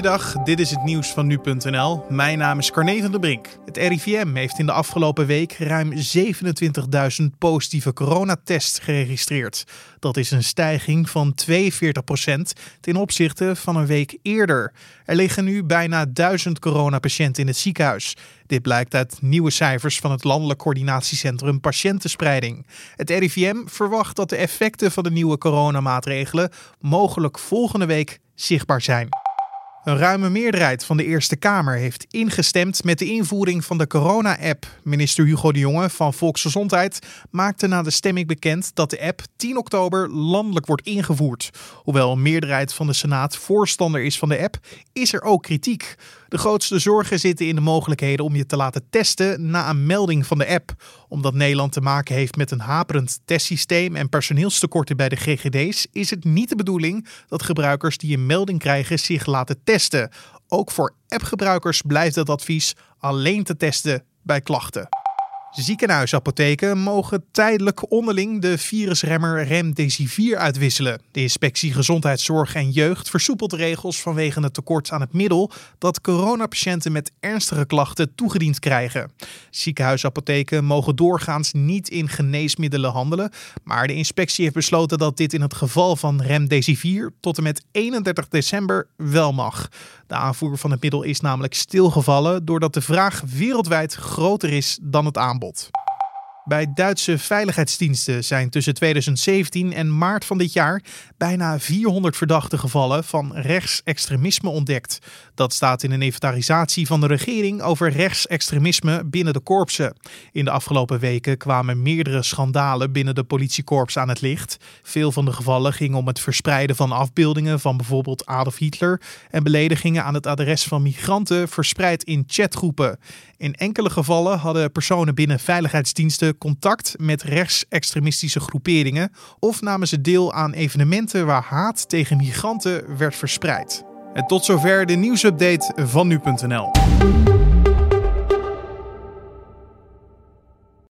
Goeiedag, dit is het nieuws van nu.nl. Mijn naam is Carne van der Brink. Het RIVM heeft in de afgelopen week ruim 27.000 positieve coronatests geregistreerd. Dat is een stijging van 42% ten opzichte van een week eerder. Er liggen nu bijna 1000 coronapatiënten in het ziekenhuis. Dit blijkt uit nieuwe cijfers van het Landelijk Coördinatiecentrum Patiëntenspreiding. Het RIVM verwacht dat de effecten van de nieuwe coronamaatregelen mogelijk volgende week zichtbaar zijn. Een ruime meerderheid van de Eerste Kamer heeft ingestemd met de invoering van de corona-app. Minister Hugo de Jonge van Volksgezondheid maakte na de stemming bekend dat de app 10 oktober landelijk wordt ingevoerd. Hoewel een meerderheid van de Senaat voorstander is van de app, is er ook kritiek. De grootste zorgen zitten in de mogelijkheden om je te laten testen na een melding van de app. Omdat Nederland te maken heeft met een haperend testsysteem en personeelstekorten bij de GGD's, is het niet de bedoeling dat gebruikers die een melding krijgen zich laten testen. Ook voor appgebruikers blijft het advies alleen te testen bij klachten. Ziekenhuisapotheken mogen tijdelijk onderling de virusremmer Remdesivir uitwisselen. De inspectie Gezondheidszorg en Jeugd versoepelt regels vanwege het tekort aan het middel dat coronapatiënten met ernstige klachten toegediend krijgen. Ziekenhuisapotheken mogen doorgaans niet in geneesmiddelen handelen, maar de inspectie heeft besloten dat dit in het geval van Remdesivir tot en met 31 december wel mag. De aanvoer van het middel is namelijk stilgevallen doordat de vraag wereldwijd groter is dan het aanbod. aanbod. Bij Duitse veiligheidsdiensten zijn tussen 2017 en maart van dit jaar bijna 400 verdachte gevallen van rechtsextremisme ontdekt. Dat staat in een inventarisatie van de regering over rechtsextremisme binnen de korpsen. In de afgelopen weken kwamen meerdere schandalen binnen de politiekorps aan het licht. Veel van de gevallen gingen om het verspreiden van afbeeldingen van bijvoorbeeld Adolf Hitler en beledigingen aan het adres van migranten verspreid in chatgroepen. In enkele gevallen hadden personen binnen veiligheidsdiensten contact met rechtsextremistische groeperingen of namen ze deel aan evenementen waar haat tegen migranten werd verspreid. Tot zover de nieuwsupdate van nu.nl.